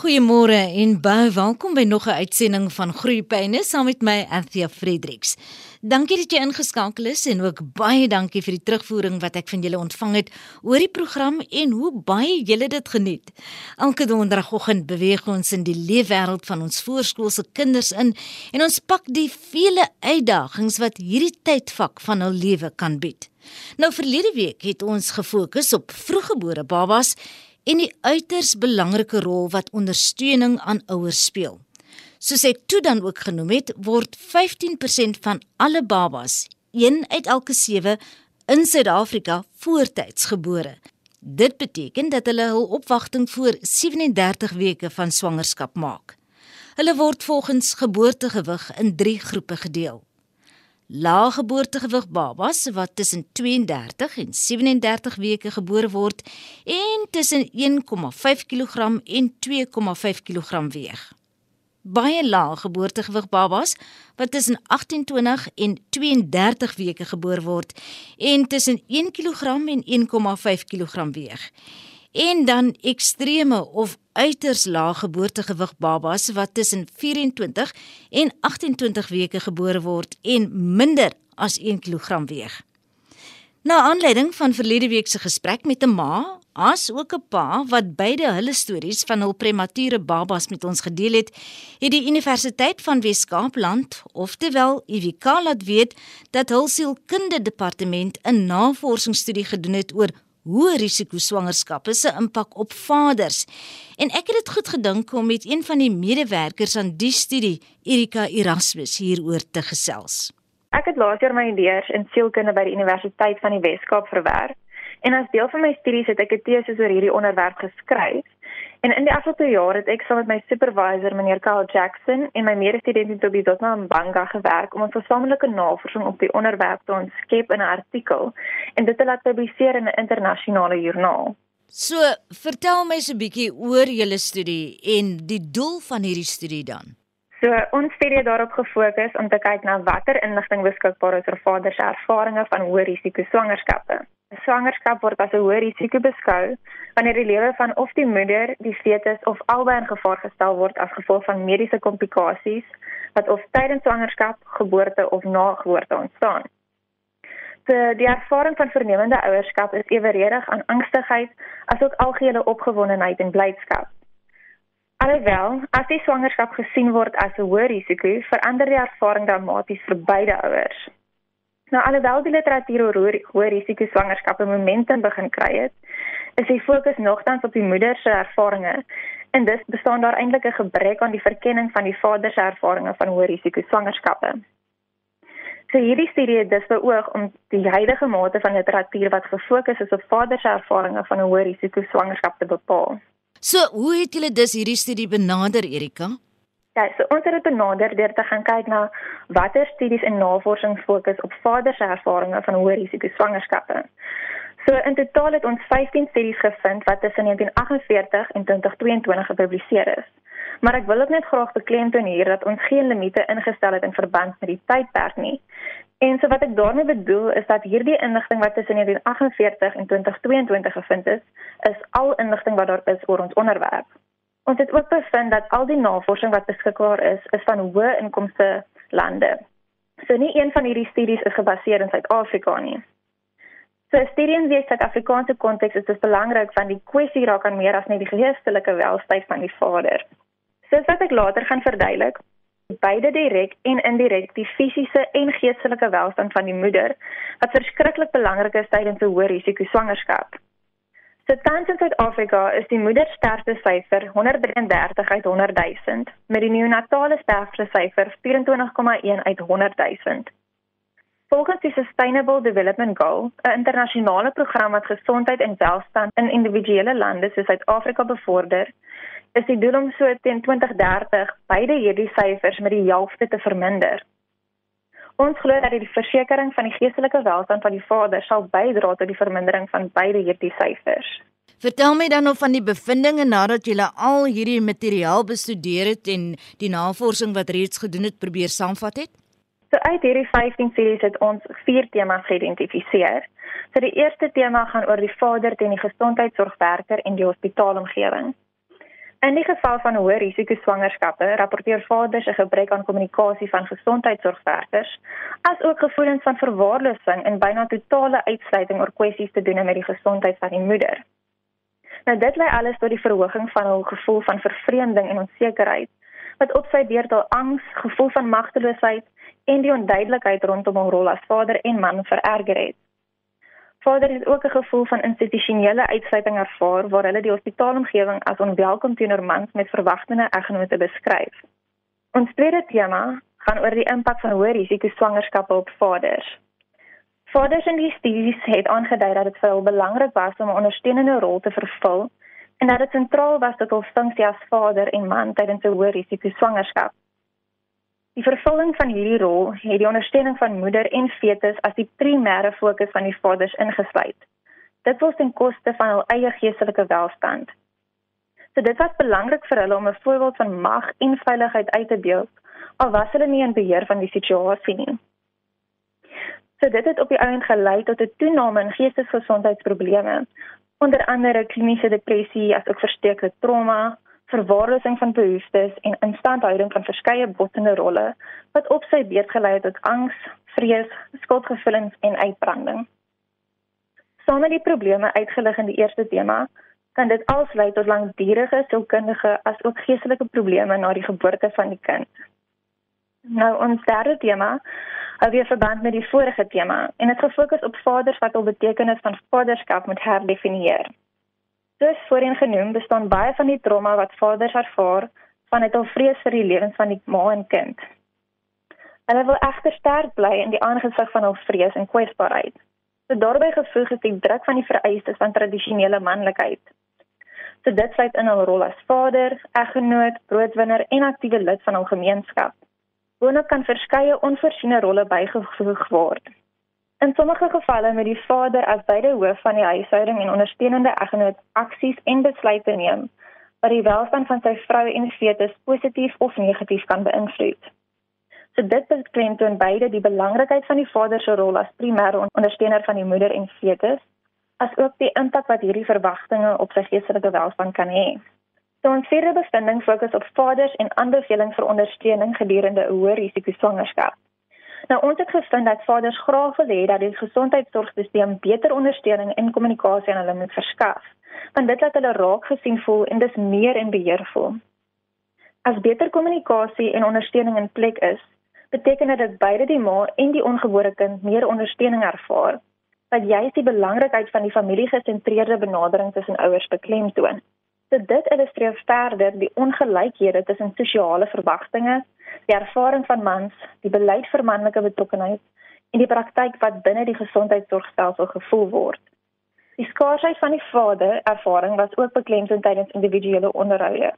Goeiemôre en baie welkom by nog 'n uitsending van Groeipyne saam met my Anthea Fredericks. Dankie dat jy ingeskakel is en ook baie dankie vir die terugvoering wat ek van julle ontvang het oor die program en hoe baie julle dit geniet. Elke donderdagoggend beweeg ons in die leefwêreld van ons voorskoolse kinders in en ons pak die vele uitdagings wat hierdie tydvak van hul lewe kan bied. Nou verlede week het ons gefokus op vroeggebore babas en die uiters belangrike rol wat ondersteuning aan ouers speel. Soos ek toe dan ook genoem het, word 15% van alle babas, een uit elke 7 in Suid-Afrika voortyds gebore. Dit beteken dat hulle hul opwagting voor 37 weke van swangerskap maak. Hulle word volgens geboortegewig in 3 groepe gedeel lae geboortegewig babas wat tussen 32 en 37 weke gebore word en tussen 1,5 kg en 2,5 kg weeg. Baie lae geboortegewig babas wat tussen 28 en 32 weke gebore word en tussen 1 kg en 1,5 kg weeg en dan ekstreme of uiters lae geboortegewig babas wat tussen 24 en 28 weke gebore word en minder as 1 kg weeg. Na aanleiding van verlede week se gesprek met 'n ma, as ook 'n pa wat beide hulle stories van hul premature babas met ons gedeel het, het die Universiteit van Wes-Kaapland, oftewel UWK, laat weet dat hul sielkundige departement 'n navorsingsstudie gedoen het oor hoë risiko swangerskappe se impak op vaders. En ek het dit goed gedink om met een van die medewerkers aan die studie, Erika Erasmus, hieroor te gesels. Ek het laas jaar my leers in sielkunde by die Universiteit van die Wes-Kaap verwerf en as deel van my studies het ek 'n tese oor hierdie onderwerp geskryf. En in die afgelope jaar het ek saam met my supervisor meneer Carl Jackson en my medestudent Toby Dotna Mbanga gewerk om 'n gesamentlike navorsing op die onderwerp te ontskep in 'n artikel en dit te laat publiseer in 'n internasionale joernaal. So, vertel my so 'n bietjie oor julle studie en die doel van hierdie studie dan. So, ons studie het daarop gefokus om te kyk na watter inligting beskikbaar is oor vaders se ervarings van hoë risiko swangerskappe. Swangerskap word as 'n hoë risiko beskou wanneer die lewe van of die moeder, die fetus of albei in gevaar gestel word as gevolg van mediese komplikasies wat of tydens swangerskap, geboorte of na geboorte ontstaan. So, die ervaring van vernemende ouerskap is eweredig aan angstigheid asook algehele opgewondenheid en blydskap. Alhoewel, as die swangerskap gesien word as 'n hoë risiko, verander die ervaring dramaties vir beide ouers. Nou alhoewel die literatuur oor hoë risiko swangerskappe momentum begin kry het, is die fokus nogtans op die moeder se ervarings en dus bestaan daar eintlik 'n gebrek aan die verkenning van die vader se ervarings van hoë risiko swangerskappe. So hierdie studie het dus beoog om die huidige mate van literatuur wat gefokus is op vader se ervarings van 'n hoë risiko swangerskap te bepaal. So, hoe het julle dus hierdie studie benader, Erika? Ja, so ons het dit benader deur te gaan kyk na watter studies en navorsing fokus op vader se ervarings van hoë risiko swangerskappe. So in totaal het ons 15 studies gevind wat tussen 1948 en 2022 gepubliseer is. Maar ek wil ook net graag beklemtoon hier dat ons geen limite ingestel het in verband met die tydperk nie. En so wat ek daarmee bedoel is dat hierdie inligting wat tussen 1948 en 2022 gevind is, is al inligting wat daar is oor ons onderwerp. Ons het ook bevind dat al die navorsing wat beskikbaar is, is van hoë inkomste lande. So nie een van hierdie studies is gebaseer in Suid-Afrika nie. So studie in die Suid-Afrikaanse konteks is dit belangrik van die kwessie raak aan meer as net die geestelike welstand van die vader. Soos wat ek later gaan verduidelik, beide direk en indirek die fisiese en geestelike welstand van die moeder wat verskriklik belangrik is tydens 'n hoë risiko swangerskap. So tans in Suid-Afrika is die moedersterfte syfer 133 uit 100 000 met die neonatale sterfte syfer 24,1 uit 100 000. Volgens die Sustainable Development Goal, 'n internasionale program wat gesondheid en welstand in individuele lande soos Suid-Afrika bevorder, is die doel om so teen 2030 beide hierdie syfers met die helfte te verminder. Ons glo dat die versekering van die geestelike welstand van die vader sal bydra tot die vermindering van beide hierdie syfers. Vertel my dan of van die bevindinge nadat jy al hierdie materiaal bestudeer het en die navorsing wat reeds gedoen het probeer saamvat het. So uit hierdie 15 series het ons vier temas geïdentifiseer. So die eerste tema gaan oor die vader teen die gesondheidsorgwerker en die hospitaalomgewing. In die geval van hoë risiko swangerskappe, rapporteer vaders 'n gebrek aan kommunikasie van gesondheidsorgwerkers, asook gevoelens van verwaarlosing en byna totale uitsluiting oor kwessies te doen met die gesondheid van die moeder. Nou dit lei alles tot die verhoging van hul gevoel van vervreemding en onsekerheid, wat op sy beurt al angs, gevoel van magteloosheid en die onduidelikheid rondom hul rol as vader en man vererger het. Vader het ook 'n gevoel van institusionele uitsluiting ervaar waar hulle die hospitaalomgewing as onwelkom teenoor mans met verwagtende eggenote beskryf. Ons tweede tema gaan oor die impak van hoë risiko swangerskappe op vaders. Vaders in die studies het aangedui dat dit vir hulle belangrik was om 'n ondersteunende rol te vervul en dat dit sentraal was tot hul funksie as vader en man tydens 'n hoë risiko swangerskap. Die vervulling van hierdie rol het die ondersteuning van moeder en fetus as die primêre fokus van die vaders ingesluit. Dit was ten koste van hul eie geestelike welstand. So dit was belangrik vir hulle om 'n voorbeeld van mag en veiligheid uit te beeld, al was hulle nie in beheer van die situasie nie. So dit het op die einde gelei tot 'n toename in geestesgesondheidsprobleme, onder andere kliniese depressie, asook versteekte trauma, verwaarlosing van behoeftes en instandhouding van verskeie botsende rolle wat op sy beurt gelei het tot angs, vrees, skuldgevoelens en uitbranding. Sonder die probleme uitgelig in die eerste tema, kan dit als lei tot langdurige sielkundige as ook geestelike probleme na die geboorte van die kind. Nou ons derde tema hou weer verband met die vorige tema en dit gefokus op vaders wat al betekenis van vaderskap moet herdefinieer. Soos voorheen genoem, bestaan baie van die trauma wat vaders ervaar vanuit hul vrees vir die lewens van die ma en kind. Hulle wil egter sterk bly in die aangesig van hul vrees en kwesbaarheid. So daarbey gevoeg is die druk van die vereistes van tradisionele manlikheid. So dit sluit in hul rol as vader, eggenoot, broodwinner en aktiewe lid van hul gemeenskap. Boonop kan verskeie onvoorsiene rolle bygevoeg word. In sommige gevalle moet die vader as beide hoof van die huishouding en ondersteunende eggenoot aksies en besluite neem wat die welstand van sy vrou en fetus positief of negatief kan beïnvloed. So dit beklemtoon beide die belangrikheid van die vader se rol as primêre ondersteuner van die moeder en fetus, asook die impak wat hierdie verwagtinge op sy geestelike welstand kan hê. So ons vierde bevinding fokus op vaders en aanbevelings vir ondersteuning gedurende 'n hoë risiko swangerskap. Nou ons het gevind dat vaders graag wil hê dat die gesondheidsorgstelsel beter ondersteuning en kommunikasie aan hulle moet verskaf, want dit laat hulle raak gesien voel en dis meer in beheer voel. As beter kommunikasie en ondersteuning in plek is, beteken dit dat beide die ma en die ongebore kind meer ondersteuning ervaar, wat juist die belangrikheid van die familiegesentreerde benadering tussen ouers beklemtoon. So dit illustreer verder die ongelykhede tussen sosiale verwagtinge die ervaring van mans, die beleid vir manlike betrokkenheid en die praktyk wat binne die gesondheidsorgstelsel gevoel word. Die skaarsheid van die vader ervaring was ook beklemtoon tydens individuele onderhoude,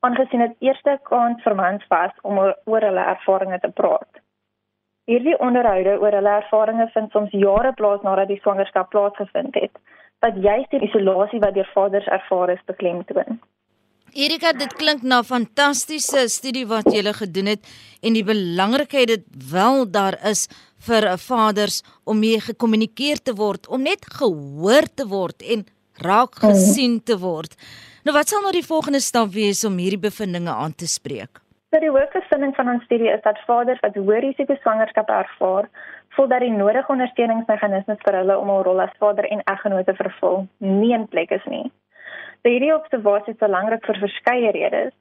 aangesien dit eerste kans vir mans was om oor hulle ervarings te praat. Hierdie onderhoude oor hulle ervarings vind soms jare plaas nadat die swangerskap plaasgevind het, wat juist die isolasie wat deur vaders ervaar is beklemtoon. Erika, dit klink na fantastiese studie wat jy gele gedoen het en die belangrikheid dit wel daar is vir 'n vaders om mee gekommunikeer te word, om net gehoor te word en raak mhm. gesien te word. Nou wat sal nou die volgende stap wees om hierdie bevindinge aan te spreek? So die hoofbevinding van ons studie is dat vaders wat hoë risiko swangerskap ervaar, voel dat die nodige ondersteuningsmeganismes vir hulle om hul rol as vader en eggenoot te vervul nie in plek is nie. So hierdie observasie is belangrik vir verskeie redes.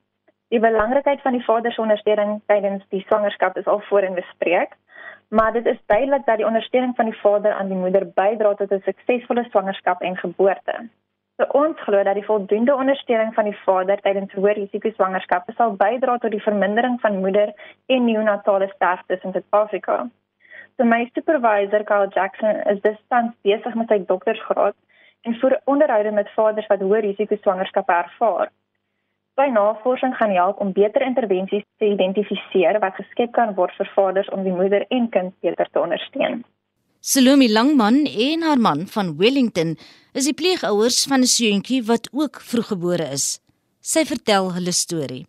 Die belangrikheid van die vader se ondersteuning tydens die swangerskap is al voorheen bespreek, maar dit is duidelik dat die ondersteuning van die vader aan die moeder bydra tot 'n suksesvolle swangerskap en geboorte. So ons glo dat die voldoende ondersteuning van die vader tydens hoë risiko swangerskappe sal bydra tot die vermindering van moeder en neonatale sterftes in Suid-Afrika. So my supervisor Carl Jackson is dus tans besig met sy doktorsgraad en voer onderhoude met vaders wat hoë risiko swangerskappe ervaar. Sy navorsing gaan help om beter intervensies te identifiseer wat geskep kan word vir vaders om die moeder en kind beter te ondersteun. Salome Langman en haar man van Wellington is die pleegouers van 'n seuntjie wat ook vroeggebore is. Sy vertel hulle storie.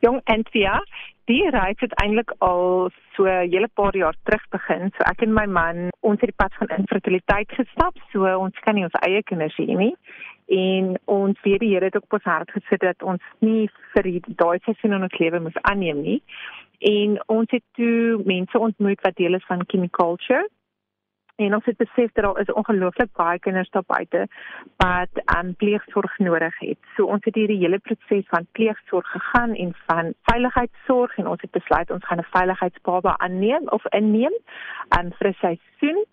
Jong Anthea, die reis het eintlik al so 'n hele paar jaar terug begin. So ek en my man, ons het die pad van infertiliteit gestap, so ons kan nie ons eie kinders hê nie. en ons weet die Here het ook op ons hart gesit dat ons nie vir daai seisoen in ons lewe moet aanneem nie. En ons het toe mense ontmoet wat deel is van Kimi Culture En ons het besef dat daar is ongelooflik baie kinders daar buite wat aan um, pleegsorg nodig het. So ons het hierdie hele proses van pleegsorg gegaan en van veiligheidsorg en ons het besluit ons gaan 'n veiligheidsbaba aanneem of inneem um, vir 'n seisoen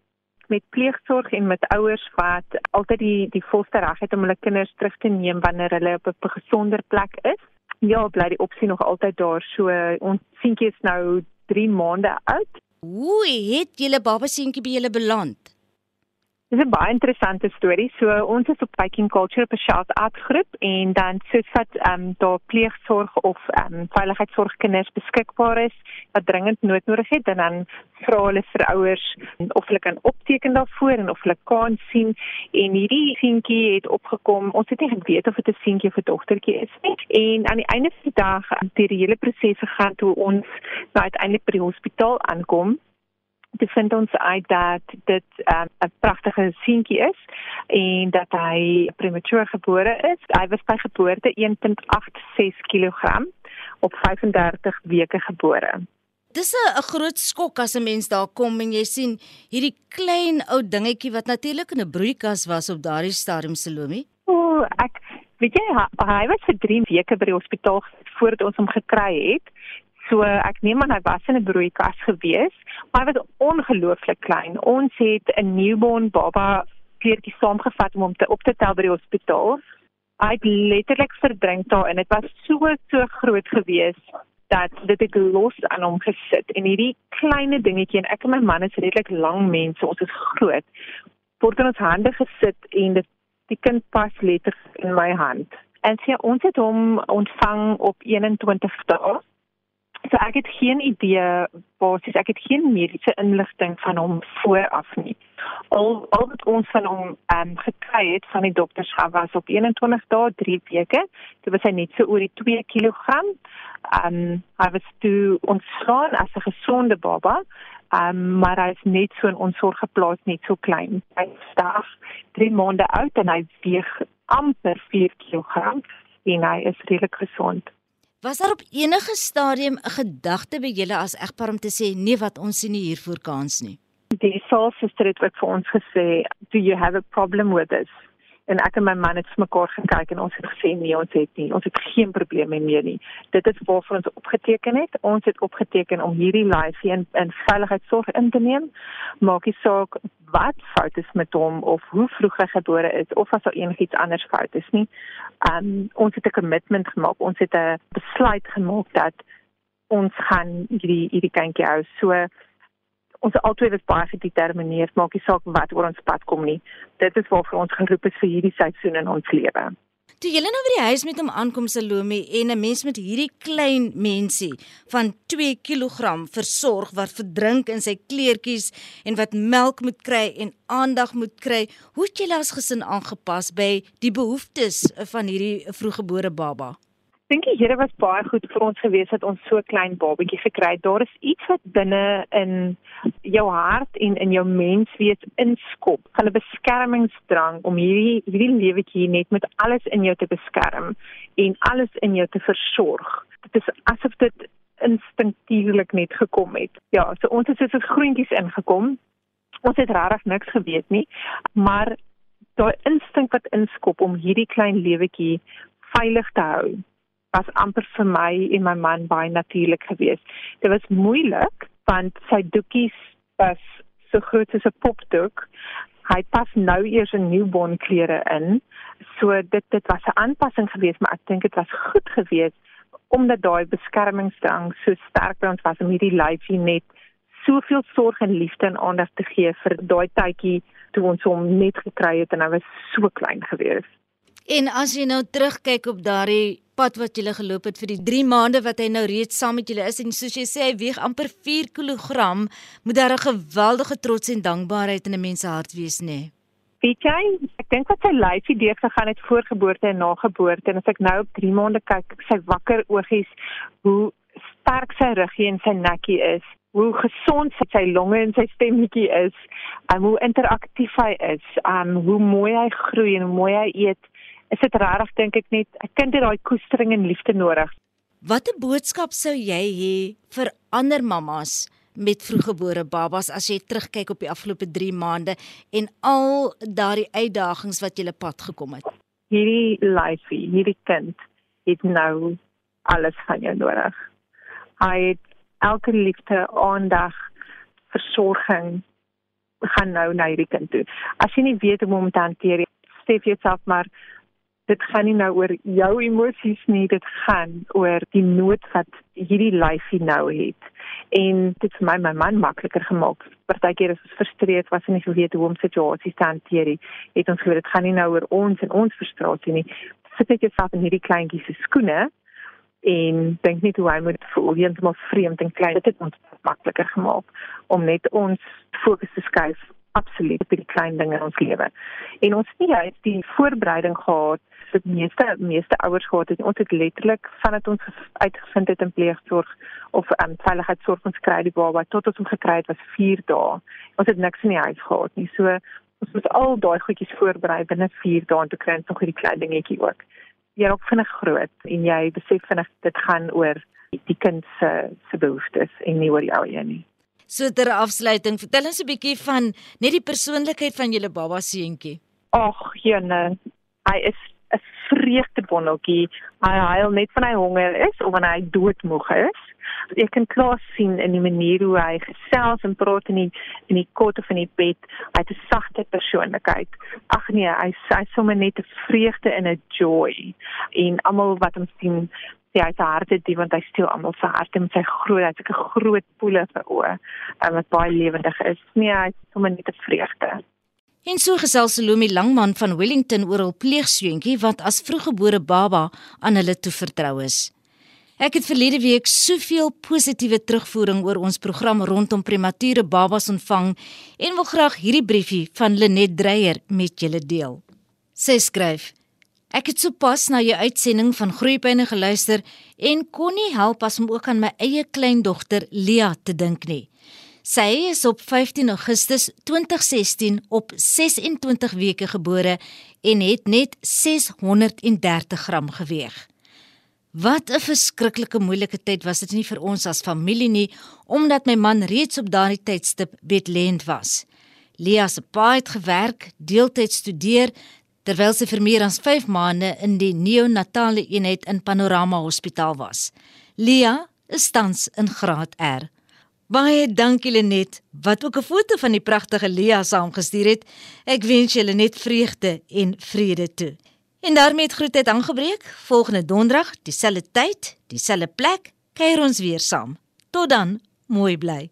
met pleegsorg en met ouers wat altyd die die volste reg het om hulle kinders terug te neem wanneer hulle op 'n gesonder plek is. Ja, bly die opsie nog altyd daar. So ons seentjie is nou 3 maande oud Hoe het julle babaseentjie by julle beland? Dis 'n baie interessante storie. So ons is op Viking Culture op 'n shout out groep en dan soos wat ehm um, daar pleegsorg of ehm um, veiligheidsorg kinders beskikbaar is wat dringend nood nodig het en dan vra hulle vir ouers of hulle kan opteken daarvoor en of hulle kan sien en hierdie seentjie het opgekom. Ons het nie geweet of dit 'n seentjie of 'n dogtertjie is nie. En aan die einde van die dag het die hele proses gegaan toe ons nou uiteindelik by die hospitaal aankom dit vind ons uit dat dit ehm, 'n um, pragtige seentjie is en dat hy prematuur gebore is. Hy was by geboorte 1.86 kg op 35 weke gebore. Dis 'n groot skok as 'n mens daar kom en jy sien hierdie klein ou dingetjie wat natuurlik in 'n broeikas was op daardie stadium Salome. O, ek weet jy hy, hy was vir 3 weke by die hospitaal voordat ons hom gekry het. So ek neem aan hy was in 'n broeikas gewees, maar hy was ongelooflik klein. Ons het 'n newborn baba kleertjie saamgevat om hom te op te tel by die hospitaal. Hy het letterlik verdrink daar en dit was so so groot gewees dat dit het los aan hom gesit en hierdie klein dingetjie en ek en my man is redelik lang mense, ons is groot. Word in ons hande gesit en dit die kind pas letterlik in my hand. En sy ons het hom ontvang op 21 dae So ek het geen idee basies ek het geen mediese inligting van hom vooraf nie. Al al wat ons van hom ehm um, gekry het van die dokters was op 21 dae 3 weke. Dit was hy net so oor die 2 kg. Ehm um, hy was toe ontslaan as 'n gesonde baba. Ehm um, maar hy is net so in ons sorg geplaas net so klein. Hy staaf 3 maande oud en hy weeg amper 4 kg en hy is redelik gesond. Was daar op enige stadium 'n gedagte by julle as egpaar om te sê nee wat ons sien nie hiervoor kans nie? Die soulsister het vir ons gesê, "Do you have a problem with this?" en ek en my man het mekaar gekyk en ons het gesê nee, ons het nie, ons het geen probleme meer nie. Dit is waarvoor ons opgeteken het. Ons het opgeteken om hierdie life in in veiligheidsorg in te neem. Maak nie saak wat fout is met hom of hoe vroeg hy gebore is of as daar enigiets anders fout is nie. Um ons het 'n commitment gemaak. Ons het 'n besluit gemaak dat ons gaan hierdie hierdie kindjie hou. So ons albei was baie gedetermineerd, maak nie saak wat oor ons pad kom nie. Dit is waarvoor ons geroep is vir hierdie seisoen in ons lewe. Toe jy nou by die huis met hom aankom Salome en 'n mens met hierdie klein mensie van 2 kg versorg wat verdrink in sy kleertjies en wat melk moet kry en aandag moet kry, hoe het julle as gesin aangepas by die behoeftes van hierdie vroeggebore baba? Dink die Here was baie goed vir ons gewees dat ons so klein babatjie gekry het. Daar is iets wat binne in jou hart en in jou menswees inskop, 'n beskermingsdrang om hierdie hierdie lewetjie net met alles in jou te beskerm en alles in jou te versorg. Dit is asof dit instinktieflik net gekom het. Ja, so ons het soos groentjies ingekom. Ons het regtig niks geweet nie, maar daai instink wat inskop om hierdie klein lewetjie veilig te hou was amper vir my en my man baie natuurlik geweest. Dit was moeilik want sy doekies was so groot soos 'n popdoek. Hy pas nou eers 'n newborn klere in. So dit dit was 'n aanpassing geweest, maar ek dink dit was goed geweest omdat daai beskermingsdrang so sterk by ons was om hierdie lyfie net soveel sorg en liefde en aandag te gee vir daai tydjie toe ons hom net gekry het en hy was so klein geweest. En as jy nou terugkyk op daardie pad wat jy geloop het vir die 3 maande wat hy nou reeds saam met julle is en soos jy sê hy weeg amper 4 kg, moet daar 'n geweldige trots en dankbaarheid in 'n mens se hart wees, nê? Nee. Weet jy, ek dink wat sy lyfie deur gegaan het voor geboorte en na geboorte en as ek nou op 3 maande kyk, sy wakker oogies, hoe sterk sy ruggie en sy nekkie is, hoe gesond sy longe en sy stemmetjie is, en hoe interaktief hy is, um hoe mooi hy groei en hoe mooi hy eet is dit regtig dink ek net 'n kind het daai koestering en liefde nodig. Watter boodskap sou jy hê vir ander mammas met vroeggebore babas as jy terugkyk op die afgelope 3 maande en al daardie uitdagings wat jy pad gekom het? Hierdie lyfie, hierdie kind het nou alles van jou nodig. Hy het elke liefde, aandag, versorging gaan nou na hierdie kind toe. As jy nie weet hoe om te hanteer, sê vir jouself maar dit gaan nie nou oor jou emosies nie, dit gaan oor die nood wat hierdie lyfie nou het. En dit vir my my man makliker gemaak. Partykeer is ons frustreerd was en nie geweet hoe om situasies te hanteer nie. Het ons geweet dit gaan nie nou oor ons en ons frustrasie nie. Sit net jouself in hierdie kleintjie se skoene en dink net hoe hy moet voel heeltemal vreemd en klein dit het ons makliker gemaak om net ons fokus te skuif absoluut op die klein dinge in ons lewe en ons nie uit die voorbereiding gehad vir die meeste meeste ouers gehad het ons het letterlik vandat ons uitgevind het in pleegsorg of um, veiligheidsorg ons kry die baba tot ons hom gekry het was 4 dae ons het niks in die huis gehad nie so ons moet al daai goedjies voorberei binne 4 dae en toe kry ons nog hierdie klein dingetjie ook jy raak vinnig groot en jy besef vinnig dit gaan oor die kind se se behoeftes en nie oor die ou een nie. So ter afsluiting, vertel ons 'n bietjie van net die persoonlikheid van julle baba seentjie. Ag, jene, hy is 'n vreugdebonneltjie. Hy huil net van hy honger is of wanneer hy doodmoeg is jy kan klaar sien in die manier hoe hy gesels en praat in die in die kot of in die bed. Hy het 'n sagte persoonlikheid. Ag nee, hy hy sommer net 'n vreugde en 'n joy. En almal wat hom sien, sê hy se hart het die want hy steel almal se harte met sy groot, hy's 'n groot poele vir oë en wat baie lewendig is. Nee, hy's sommer net 'n vreugde. En so gesels Salome Langman van Wellington oor hul pleegseentjie wat as vroeggebore baba aan hulle toevertrou is. Ek het verlede week soveel positiewe terugvoering oor ons program rondom premature babas ontvang en wil graag hierdie briefie van Lenet Dreyer met julle deel. Sy skryf: Ek het sopas na jou uitsending van Groeipyne geluister en kon nie help as om ook aan my eie kleindogter Lia te dink nie. Sy is op 15 Augustus 2016 op 26 weke gebore en het net 630 gram geweeg. Wat 'n verskriklike moeilike tyd was dit nie vir ons as familie nie, omdat my man reeds op daardie tydstip bedlend was. Lia se pa het gewerk, deeltyd studeer, terwyl sy vir meer as 5 maande in die neonatale eenheid in Panorama Hospitaal was. Lia is tans in graad R. Baie dankie Lenet, wat ook 'n foto van die pragtige Lia saamgestuur het. Ek wens julle net vreugde en vrede toe. En daarmee het groet het aangebreek. Volgende donderdag, dieselfde tyd, dieselfde plek, kuier ons weer saam. Tot dan, mooi bly.